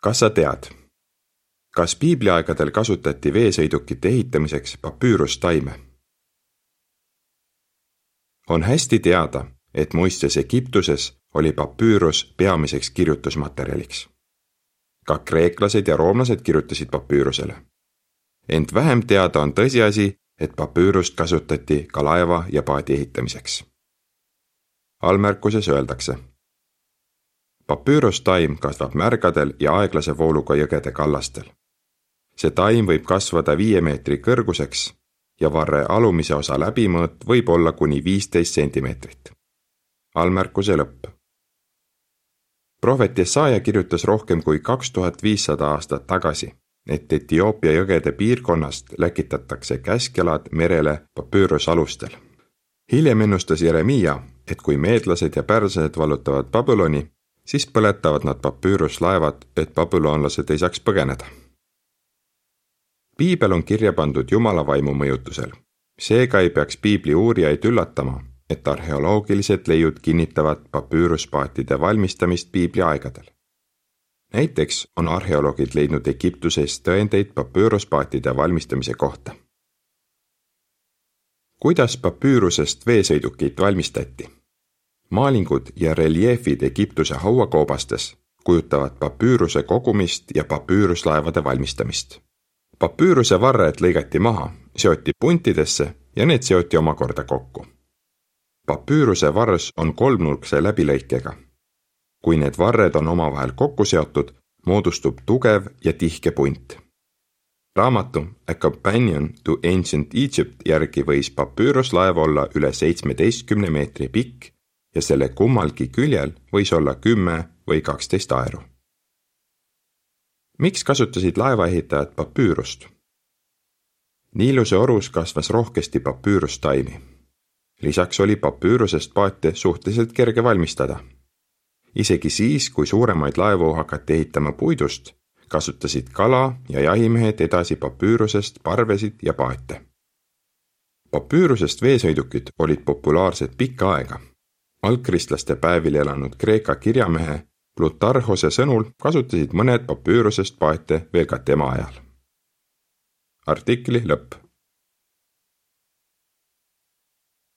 kas sa tead, kas piibliaegadel kasutati veesõidukite ehitamiseks papüürustaime? on hästi teada, et muistes Egiptuses oli papüürus peamiseks kirjutusmaterjaliks. ka kreeklased ja roomlased kirjutasid papüürusele. ent vähem teada on tõsiasi, et papüürust kasutati ka laeva ja paadi ehitamiseks. allmärkuses öeldakse papüürustaim kasvab märgadel ja aeglase vooluga jõgede kallastel. see taim võib kasvada viie meetri kõrguseks ja varre alumise osa läbimõõt võib olla kuni viisteist sentimeetrit. allmärkuse lõpp. prohvet Jesaja kirjutas rohkem kui kaks tuhat viissada aastat tagasi, et Etioopia jõgede piirkonnast läkitatakse käskjalad merele papüürusalustel. hiljem ennustas Jeremiia, et kui meedlased ja pärslased vallutavad Babyloni, siis põletavad nad papüüruslaevad, et babülonlased ei saaks põgeneda. piibel on kirja pandud Jumala vaimu mõjutusel. seega ei peaks piibli uurijaid üllatama, et arheoloogilised leiud kinnitavad papüüruspaatide valmistamist piibli aegadel. näiteks on arheoloogid leidnud Egiptuses tõendeid papüüruspaatide valmistamise kohta. kuidas papüürusest veesõidukeid valmistati? Maalingud ja reljeefid Egiptuse hauakoobastes kujutavad papüüruse kogumist ja papüüruslaevade valmistamist. papüüruse varred lõigati maha, seoti puntidesse ja need seoti omakorda kokku. papüüruse varrs on kolmnurkse läbilõikega. kui need varred on omavahel kokku seotud, moodustub tugev ja tihke punt. raamatu A Companion to Ancient Egypt järgi võis papüüruslaev olla üle seitsmeteistkümne meetri pikk ja selle kummalgi küljel võis olla kümme või kaksteist aeru. miks kasutasid laevaehitajad papüürust? Niiluse orus kasvas rohkesti papüürustaimi. lisaks oli papüürusest paate suhteliselt kerge valmistada. isegi siis, kui suuremaid laevu hakati ehitama puidust, kasutasid kala- ja jahimehed edasi papüürusest parvesid ja paate. papüürusest veesõidukid olid populaarsed pikka aega algkristlaste päevil elanud Kreeka kirjamehe Plutarhose sõnul kasutasid mõned papüürusest paate veel ka tema ajal. artikli lõpp